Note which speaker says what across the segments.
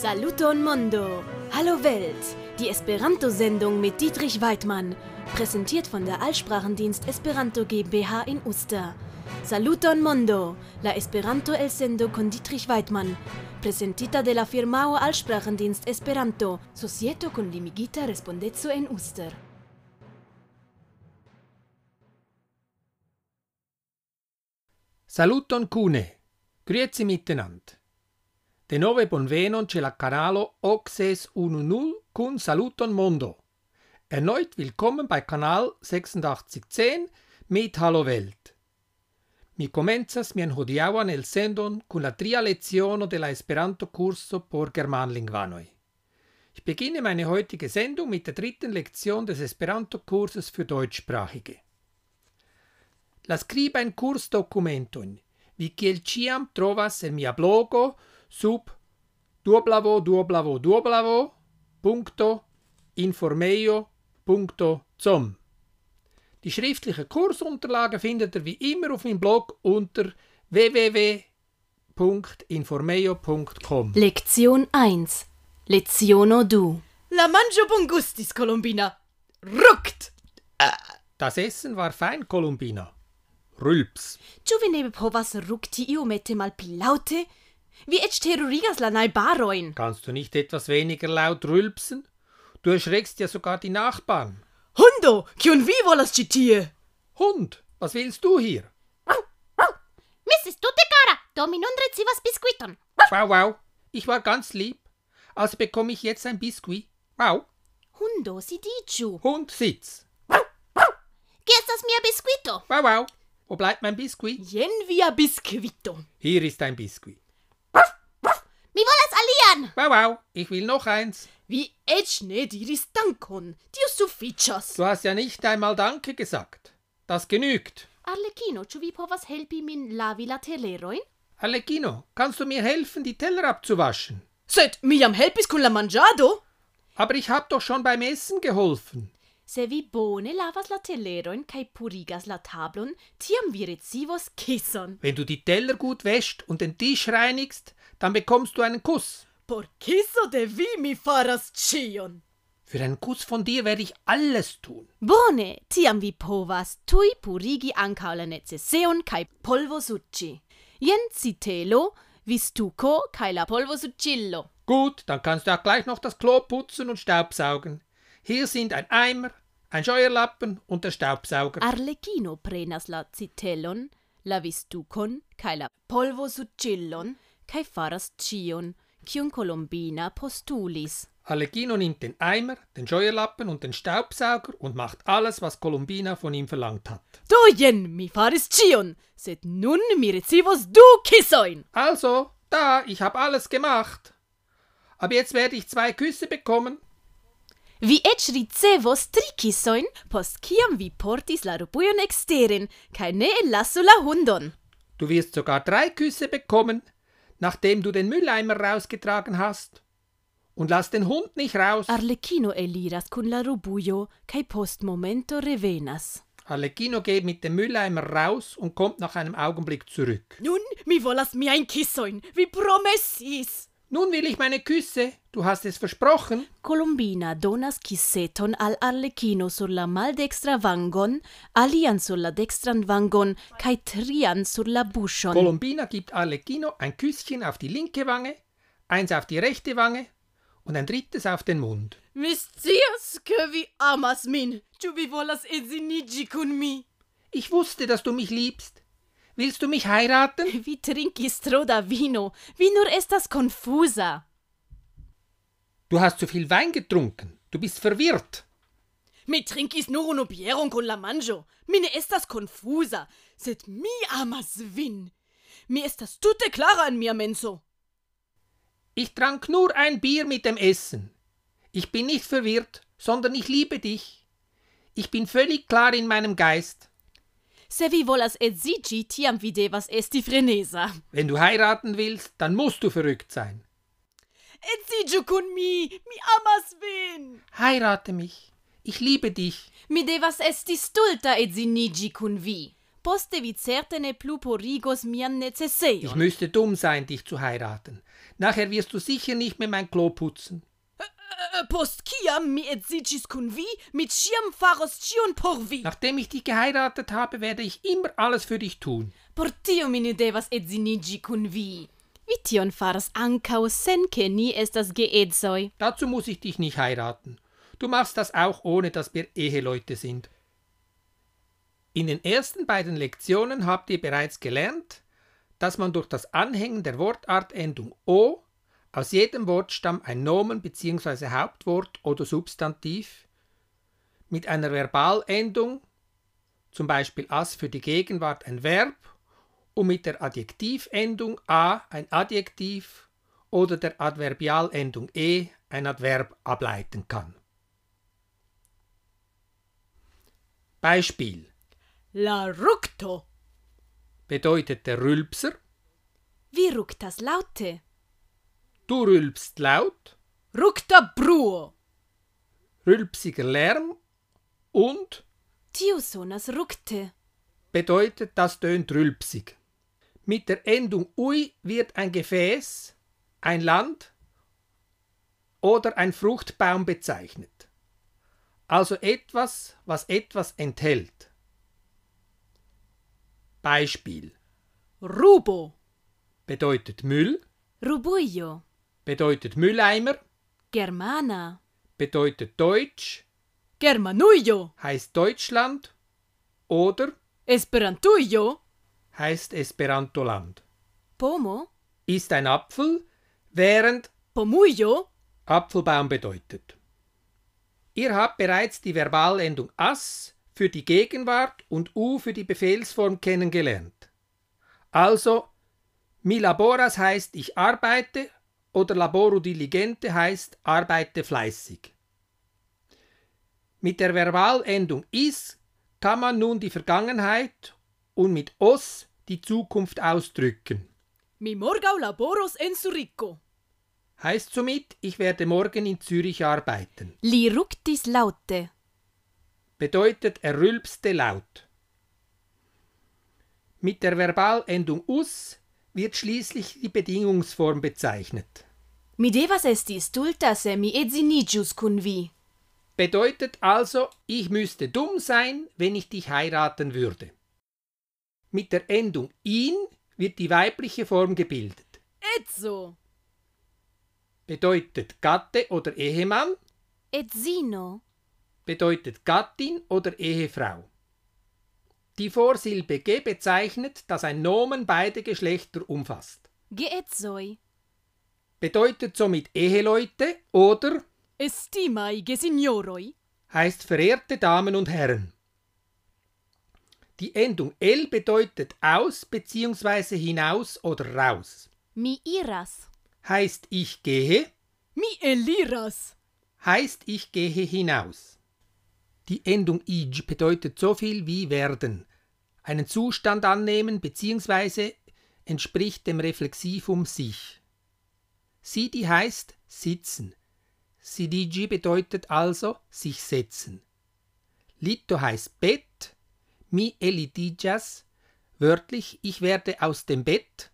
Speaker 1: Saluton Mondo! Hallo Welt! Die Esperanto-Sendung mit Dietrich Weidmann. Präsentiert von der Allsprachendienst Esperanto GmbH in Uster. Saluton Mondo! La Esperanto el sendo con Dietrich Weidmann. Presentita de la firmao Allsprachendienst Esperanto, societo con limigita respondezzo en Uster.
Speaker 2: Saluton cune, grüezi miteinander. Nove bonvenon ce la canalo Oxes 10 cun Saluton Mondo. Erneut willkommen bei Kanal 8610 mit Hallo Welt. Mi comenzas mien hodiauan el sendon cun la tria leziono de Esperanto curso por Germanlingvanoi. Ich beginne meine heutige Sendung mit der dritten Lektion des Esperanto-Kurses für Deutschsprachige. La scriba in curs documenton, vi kiel ciam trovas en mia blogo sub duoblavo duoblavo duoblavo punto zum. Die schriftliche Kursunterlage findet ihr wie immer auf meinem Blog unter www.informeio.com.
Speaker 1: Lektion 1. Leziono du.
Speaker 3: La mangio bon gustis, Colombina. Ruckt!
Speaker 2: Das Essen war fein, Columbina. Rülps.
Speaker 3: Ĉu vi ne povas rukti iomete malpli laŭte? Vi eĉ terurigas la najbarojn.
Speaker 2: Kannst du nicht etwas weniger laut rülpsen? Du erschreckst ja sogar die Nachbarn.
Speaker 3: Hundo, kiun vi volas ĉi tie?
Speaker 2: Hund, was willst du hier?
Speaker 4: Mrs. Tutte cara, do mi nun ricevas biskuiton.
Speaker 2: Wow, wow. Ich war ganz lieb. Also bekomme ich jetzt ein Biskuit. Wow.
Speaker 3: Hundo, sidiĝu.
Speaker 2: Hund, sitz.
Speaker 4: Qui estas mia biskuito?
Speaker 2: Wow, wow. Wo bleibt mein Biskuit?
Speaker 3: Jen via biskvito.
Speaker 2: Hier ist ein Biskuit.
Speaker 4: Mi volas alian.
Speaker 2: Wow, wow. Ich will noch eins.
Speaker 3: Vi eĉ ne diris dankon. Tio sufiĉas.
Speaker 2: Du hast ja nicht einmal Danke gesagt. Das genügt.
Speaker 3: Arlekino, ĉu vi povas helpi min lavi la telerojn?
Speaker 2: Alekino, kannst du mir helfen, die Teller abzuwaschen?
Speaker 3: Sed mi jam helpis kun la manĝado.
Speaker 2: Aber ich hab doch schon beim Essen geholfen.
Speaker 3: Se vi bone lavas la telerojn kaj purigas la tablon, tiam vi ricevos kison.
Speaker 2: Wenn du die Teller gut wäschst und den Tisch reinigst, dann bekommst du einen Kuss.
Speaker 3: Por kiso de vi mi faras ĉion.
Speaker 2: Für einen Kuss von dir werde ich alles tun.
Speaker 3: Bone, tiam vi povas tui purigi ankaŭ la neceseon kaj polvosuĉi. Jen citelo, vistuko kaj la polvosuĉillo.
Speaker 2: Gut, dann kannst du auch gleich noch das Klo putzen und Staubsaugen. Hier sind ein Eimer, ein Scheuerlappen und der Staubsauger.
Speaker 3: Arlecchino prenas la citelon, la vistukon kaj la polvosuĉillon kaj faras ĉion, kiun Colombina postulis.
Speaker 2: Alekino nimmt den Eimer, den Scheuerlappen und den Staubsauger und macht alles, was Columbina von ihm verlangt hat.
Speaker 3: Do jen mi faris ĉion, sed nun mi ricevos du kisojn.
Speaker 2: Also, da, ich habe alles gemacht. Aber jetzt werde ich zwei Küsse bekommen.
Speaker 3: Vi eĉ ricevos tri kisojn, post kiam vi portis la rupujon eksteren kaj ne ellasu la hundon.
Speaker 2: Du wirst sogar drei Küsse bekommen, nachdem du den Mülleimer rausgetragen hast. Und lass den Hund nicht raus.
Speaker 3: Arlecchino eliras kun la rubujo kaj post momento revenas.
Speaker 2: Alekino geht mit dem Mülleimer raus und kommt nach einem Augenblick zurück.
Speaker 3: Nun, mi volas miajn kisojn, vi promesis.
Speaker 2: Nun will ich meine Küsse. Du hast es versprochen.
Speaker 3: Colombina donas kiseton al Arlecchino sur la maldextra vangon, alian sur la dextran vangon, kaj trian sur la buŝon.
Speaker 2: Colombina gibt Alekino ein Küsschen auf die linke Wange, eins auf die rechte Wange und ein drittes auf den Mund.
Speaker 3: Mi scias, ke vi amas min. Ĉu vi volas edziniĝi kun mi?
Speaker 2: Ich wusste, dass du mich liebst. Willst du mich heiraten?
Speaker 3: Vi trinkis tro da vino. Vi nur estas konfusa.
Speaker 2: Du hast zu viel Wein getrunken. Du bist verwirrt.
Speaker 3: Mi trinkis nur unu bieron kun la manĝo. Mi ne estas konfusa, sed mi amas vin. Mi estas tute klara en mia menso.
Speaker 2: Ich trank nur ein Bier mit dem Essen. Ich bin nicht verwirrt, sondern ich liebe dich. Ich bin völlig klar in meinem Geist.
Speaker 3: Se vi volas edziĝi, tiam vi devas esti freneza.
Speaker 2: Wenn du heiraten willst, dann musst du verrückt sein.
Speaker 3: Edziĝu kun mi, mi amas vin.
Speaker 2: Heirate mich. Ich liebe dich.
Speaker 3: Mi devas esti stulta edziniĝi kun vi. Poste vi certe ne plu porigos mian
Speaker 2: Ich
Speaker 3: necesejon.
Speaker 2: müsste dumm sein, dich zu heiraten. Nachher wirst du sicher nicht mehr mein Klo putzen.
Speaker 3: Äh, Post kiam mi et sicis kun vi, mit schiam faros cion por vi.
Speaker 2: Nachdem ich dich geheiratet habe, werde ich immer alles für dich tun.
Speaker 3: Por tio mi ne devas edzinigi kun vi. Vi tion faras ancau sen ke ni estas geedzoj.
Speaker 2: Dazu muss ich dich nicht heiraten. Du machst das auch, ohne dass wir Eheleute sind. In den ersten beiden Lektionen habt ihr bereits gelernt, dass man durch das Anhängen der Wortartendung o aus jedem Wortstamm ein Nomen bzw. Hauptwort oder Substantiv mit einer Verbalendung, zum Beispiel as für die Gegenwart ein Verb und mit der Adjektivendung a ein Adjektiv oder der Adverbialendung e ein Adverb ableiten kann. Beispiel
Speaker 3: La ructo.
Speaker 2: bedeutet der Rülpser,
Speaker 1: Wie ructas laute?
Speaker 2: Du rülpst laut,
Speaker 3: Ructa bruo.
Speaker 2: rülpsiger Lärm und
Speaker 1: Tiu sonas ructe.
Speaker 2: bedeutet, das tönt rülpsig. Mit der Endung ui wird ein Gefäß, ein Land oder ein Fruchtbaum bezeichnet. Also etwas, was etwas enthält. Beispiel
Speaker 3: Rubo.
Speaker 2: bedeutet Müll,
Speaker 1: Rubuio.
Speaker 2: Bedeutet Mülleimer,
Speaker 1: Germana.
Speaker 2: bedeutet Deutsch,
Speaker 3: Germanujo.
Speaker 2: heißt Deutschland oder
Speaker 3: Esperantujo.
Speaker 2: heißt Esperantoland.
Speaker 1: Pomo.
Speaker 2: Ist ein Apfel, während
Speaker 3: Pomujo.
Speaker 2: Apfelbaum bedeutet. Ihr habt bereits die Verbalendung as für die Gegenwart und u für die Befehlsform kennengelernt. Also, mi laboras heißt ich arbeite oder laboro diligente heißt arbeite fleißig. Mit der Verbalendung is kann man nun die Vergangenheit und mit os die Zukunft ausdrücken.
Speaker 3: Mi morgau laboros en Zurico.
Speaker 2: Heißt somit, ich werde morgen in Zürich arbeiten.
Speaker 1: Li ructis laute.
Speaker 2: bedeutet er rülpste laut. Mit der Verbalendung us wird schließlich die Bedingungsform bezeichnet.
Speaker 1: Mi devas esti stulta se mi edzinigius kun vi.
Speaker 2: Bedeutet also, ich müsste dumm sein, wenn ich dich heiraten würde. Mit der Endung in wird die weibliche Form gebildet.
Speaker 3: Etzo.
Speaker 2: Bedeutet Gatte oder Ehemann,
Speaker 1: Edzino.
Speaker 2: bedeutet Gattin oder Ehefrau. Die Vorsilbe ge bezeichnet, dass ein Nomen beide Geschlechter umfasst.
Speaker 1: Geedzoi.
Speaker 2: Bedeutet somit Eheleute oder
Speaker 3: Estimai gesignoroi.
Speaker 2: heißt verehrte Damen und Herren. Die Endung L bedeutet aus bzw. hinaus oder raus.
Speaker 1: Mi iras.
Speaker 2: Heißt ich gehe,
Speaker 3: Mi eliras.
Speaker 2: heißt ich gehe hinaus. Die Endung ij bedeutet so viel wie werden, einen Zustand annehmen bzw. entspricht dem Reflexivum sich. Sidi heißt sitzen. Sidiji bedeutet also sich setzen. Lito heißt Bett, mi elidijas, wörtlich ich werde aus dem Bett,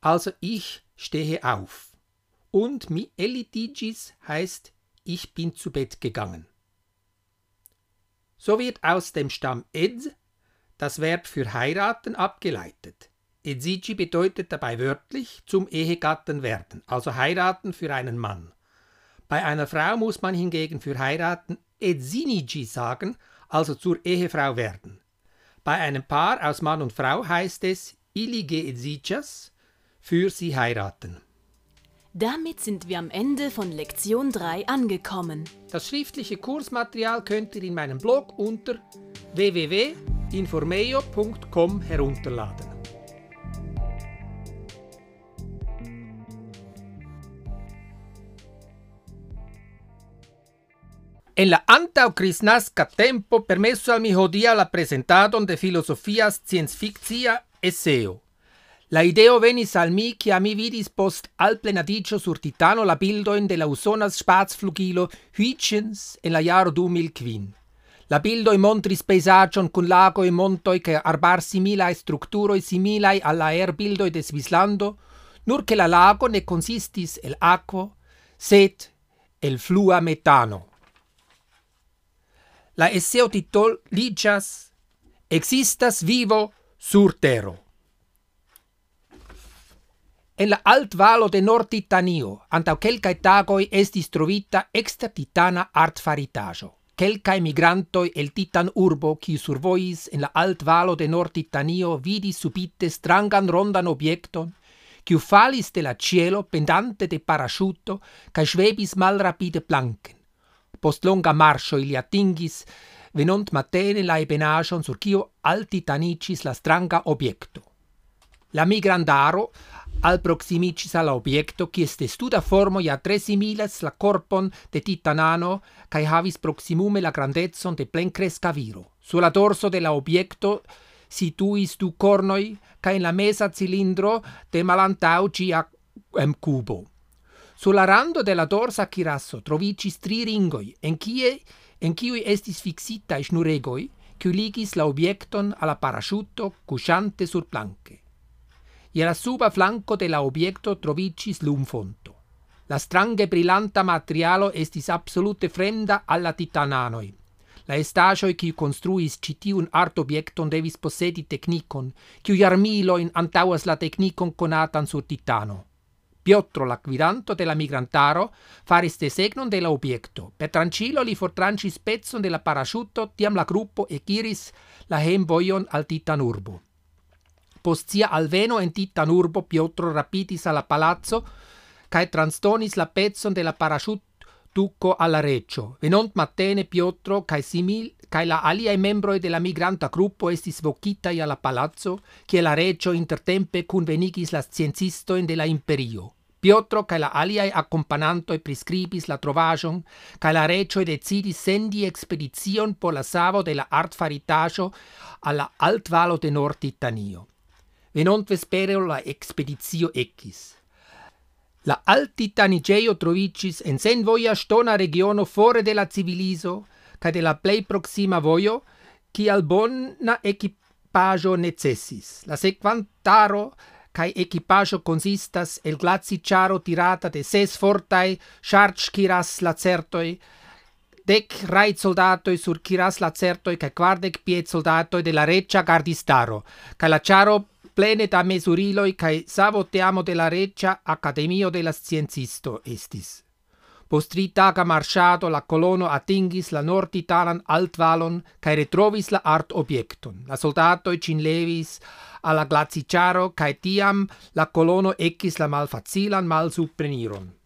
Speaker 2: also ich stehe auf. Und mi elidijis heißt ich bin zu Bett gegangen. So wird aus dem Stamm ed das Verb für heiraten abgeleitet. Edsigi bedeutet dabei wörtlich zum Ehegatten werden, also heiraten für einen Mann. Bei einer Frau muss man hingegen für heiraten edzinigi sagen, also zur Ehefrau werden. Bei einem Paar aus Mann und Frau heißt es ilige edzijas, für sie heiraten.
Speaker 1: Damit sind wir am Ende von Lektion 3 angekommen.
Speaker 2: Das schriftliche Kursmaterial könnt ihr in meinem Blog unter www.informeo.com herunterladen. En la antau crisnasca tempo permesso al mi hodia la presentadon de filosofias sciencefictia esseo. La ideo venis al mi, che mi vidis post al plenadicio sur titano la bildoin de la usonas spazflugilo Hütchens en la jaro 2005. La bildoi montris peisagion cun lagoi montoi che arbar similae structuroi similae alla er bildoi de Svislando, nur che la lago ne consistis el aquo, sed el flua metano. La esseo titol ligas Existas vivo sur tero. En la altvalo de Nord Titanio, antau quelcae tagoi estis trovita extra titana artfaritajo. Quelcae migrantoi el titan urbo, qui survois en la alt valo de nord Titanio, vidi subite strangan rondan obiecton, qui falis de la cielo pendante de parasciuto, cae svebis mal rapide planken. Post longa marcio ili atingis, venont matene la ebenagion sur cio altitanicis la stranga obiecto. La migrandaro, al proximicis al objecto qui est studa formo ja tre similas la corpon de titanano kai havis proximume la grandezon de plen cresca viro. Sulla dorso de la objecto situis du cornoi kai in la mesa cilindro de malantau cia em cubo. Sulla rando de la dorsa chirasso trovicis tri ringoi, en cie en kiui estis fixita schnuregoi snuregoi, ligis la obiecton alla parasciutto cusciante sur planche. Je la suba flanco de la objekto troviĝis lumfonto. La strange brilanta materialo estis absolute fremda alla titananoi. La estaĵoj kiu construis ĉi art artobjekton devis posedi teknikon, kiu jarmilojn antauas la teknikon konatan sur Titano. Piotro la gvidanto de la migrantaro faris desegnon de la objekto. Per trancilo li fortrancis pecon de la paraŝuto, tiam la grupo ekiris la hejmvojon al Titanurbo. Post sia alveno en titan urbo Piotro rapidis alla palazzo cae transtonis la pezzon de la parachut duco alla reggio. Venont mattene Piotro cae simil cae la aliae membroi de la migranta gruppo estis vocitai alla palazzo, che la reggio intertempe convenigis la scienzistoin de la imperio. Piotro cae la aliae accompagnantoi prescribis la trovagion, cae la regioi decidis sendi expedizion por la savo de la artfaritajo alla altvalo de Nord Titanio. Venont vespero la expeditio ecis. La altitanigeo trovicis en sen voia stona regiono fore de la civiliso, ca de la plei proxima voio, cial bona equipaggio necessis. La sequantaro cae equipaggio consistas el glaciciaro tirata de ses fortai chargiras lacertoi, dec rait soldatoi sur kiras lacertoi cae quardec piet soldatoi de la reccia gardistaro, cae la charo plene da mesuriloi cae savoteamo de la reccia Academio de la Sciencisto estis. Postri taga marciato la colono atingis la nord-italan altvalon cae retrovis la art objecton. La soldatoi cin levis alla glaciciaro cae tiam la colono ecis la malfacilan malsupreniron.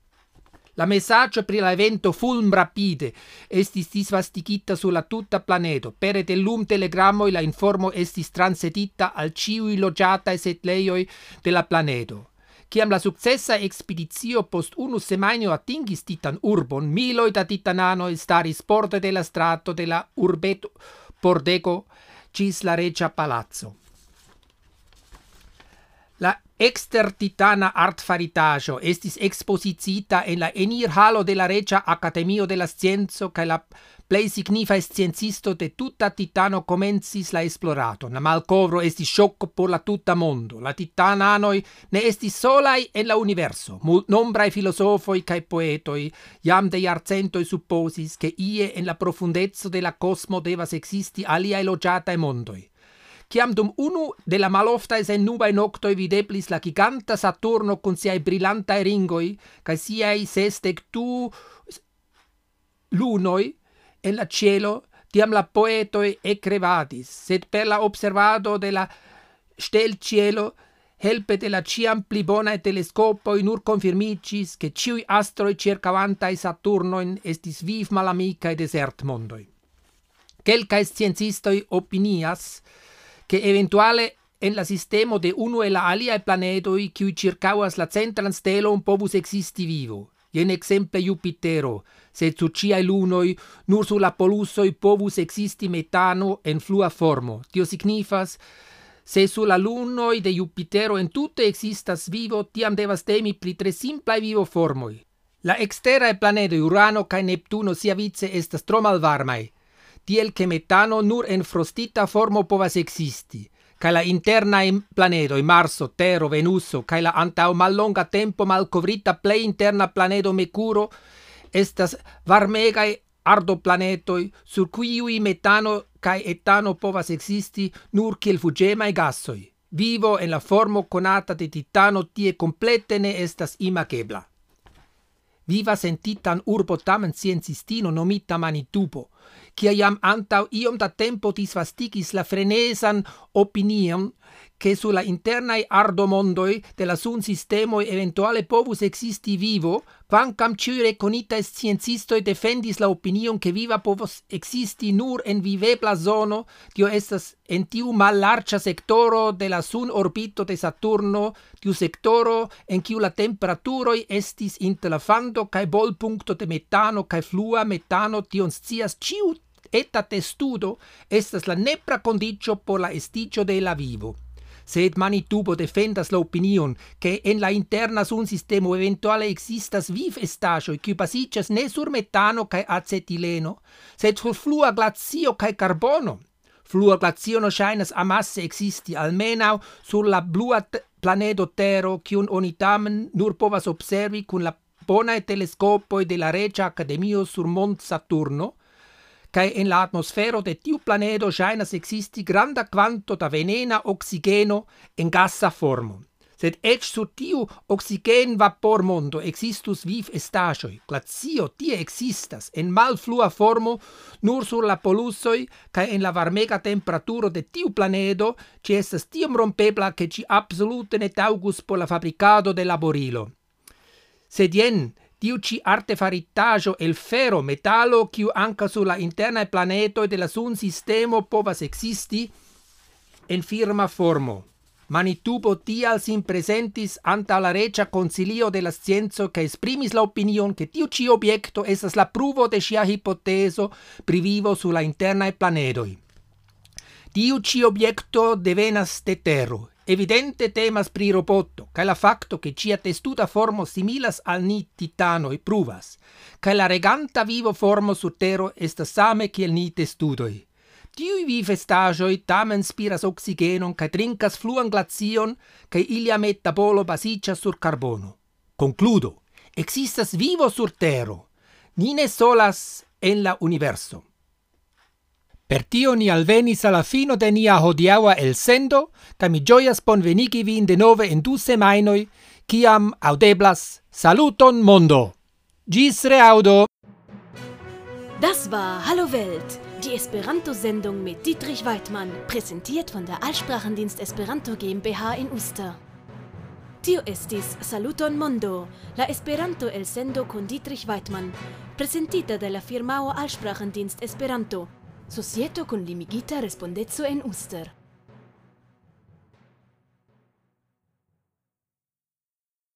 Speaker 2: La messaggio pri la evento fulm rapide estis disvastigita sulla tutta planeto. Pere de lum la informo estis transetita al ciui logiatae setlejoi de la planeto. Ciam la successa expedizio post unu semaino atingis titan urbon, miloi da titanano staris porte de la strato de la urbeto pordeco cis la regia palazzo. Exter titana artfaritajo estis exposicita en la enirhalo de la Regia Academio de la Scienzo kaj la plej signifa sciencisto de tutta titano komencis la esplorato. La malkovro estis ŝoko por la tutta mondo. La titana titananoj ne estis solaj en la universo. Multnombraj filosofoi kaj poetoi jam de jarcentoj supposis, che ie en la profundeco de la kosmo devas ekzisti aliaj loĝataj mondoj ciam dum unu de la maloftae sennubae noctoi videblis la giganta Saturno con siai brillantae ringoi, cae siai sestec tu lunoi en la cielo, tiam la poetoi ecrevadis, sed per la observado de la stel cielo, helpe de la ciam pli bonae telescopoi nur confirmicis che ciui astroi circavantae Saturnoin estis viv malamicae desert mondoi. Quelcae sciencistoi opinias che eventuale en la sistemo de uno e la alia planetoi qui circauas la centran stelon povus existi vivo. Ien exemple Jupitero, sed sur ciae lunoi, nur sur la polusoi povus existi metano en flua formo. Tio signifas, se sur la lunoi de Jupitero en tutte existas vivo, tiam devas temi pri tre simplae vivo formoi. La exterae planetoi Urano cae Neptuno sia vice estas tro malvarmai, tiel che metano nur en frostita formo povas existi, ca la interna planedoi Marso, Tero, Venuso, ca la antau mallonga tempo malcovrita plei interna planedo Mercuro, estas varmegae ardo planetoi sur cui metano cae etano povas existi nur kiel fugemae gassoi. Vivo en la formo conata de titano tie complete ne estas imagebla. Viva sentitan urbo tamen sciencistino nomita Manitubo, quia iam antau iom da tempo disvastigis la frenesan opinion che sulla internai ardomondoi de la sun sistemo eventuale povus existi vivo, quancam ciui est sciencistoi defendis la opinion che viva povus existi nur en vivebla zono, tio estas en tiu malarcia sectoro de la sun orbito de Saturno, tiu sectoro en kiu la temperaturoi estis inter la fando cae bol puncto de metano cae flua metano tion scias ciu eta testudo estas la nepra condicio por la esticio de la vivo. Sed Manitubo defendas la opinion che en la interna sun sistemo eventuale existas viv estajo qui basicas ne sur metano cae acetileno, sed sur flua glazio cae carbono. Flua glazio no shainas amasse existi almenau sur la blua planedo Tero, cion onitam nur povas observi cun la bonae telescopoi de la Regia Academio sur Mont Saturno, cae en la atmosfero de tiu planedo shainas existi granda quanto da venena oxigeno en gassa formo. Sed ec sur tiu oxigen vapor mondo existus viv estacioi, glazio tie existas en malflua formo nur sur la polusoi cae en la varmega temperaturo de tiu planedo ci estas tiom rompebla che ci absolute ne taugus por la fabricado de laborilo. Sed jen, tiu ci artefaritajo el fero metallo quiu anca sur la interna planeto de la sun sistemo povas existi en firma formo. Manitubo tial sin presentis anta la recia concilio de la scienzo che esprimis la opinion che tiu ci obiecto esas la pruvo de sia hipoteso privivo sulla interna planedoi. Tiu ci obiecto devenas de terro, Evidente temas pri roboto, ca la facto che cia testuta formo similas al ni titanoj pruvas, ca la reganta vivo formo sur tero est same kiel ni testudoi. Tiui vi vestaĵoj tamen spiras oxigenon ca trincas fluan glacion ca ilia metabolo basicia sur carbono. Concludo, existas vivo sur tero. nine solas en la universo. Per tio ni alvenis alla fino de nia hodiaua el sendo, ca mi gioias bonvenigi vin de nove in du semainoi, ciam audeblas Saluton Mondo! Gis reaudo!
Speaker 1: Das war Hallo Welt, die Esperanto-Sendung mit Dietrich Weidmann, präsentiert von der Allsprachendienst Esperanto GmbH in Uster. Tio estis Saluton Mondo, la Esperanto el sendo con Dietrich Weidmann, presentita de la firmao Allsprachendienst Esperanto, Societo con limigita respondezzo en Uster.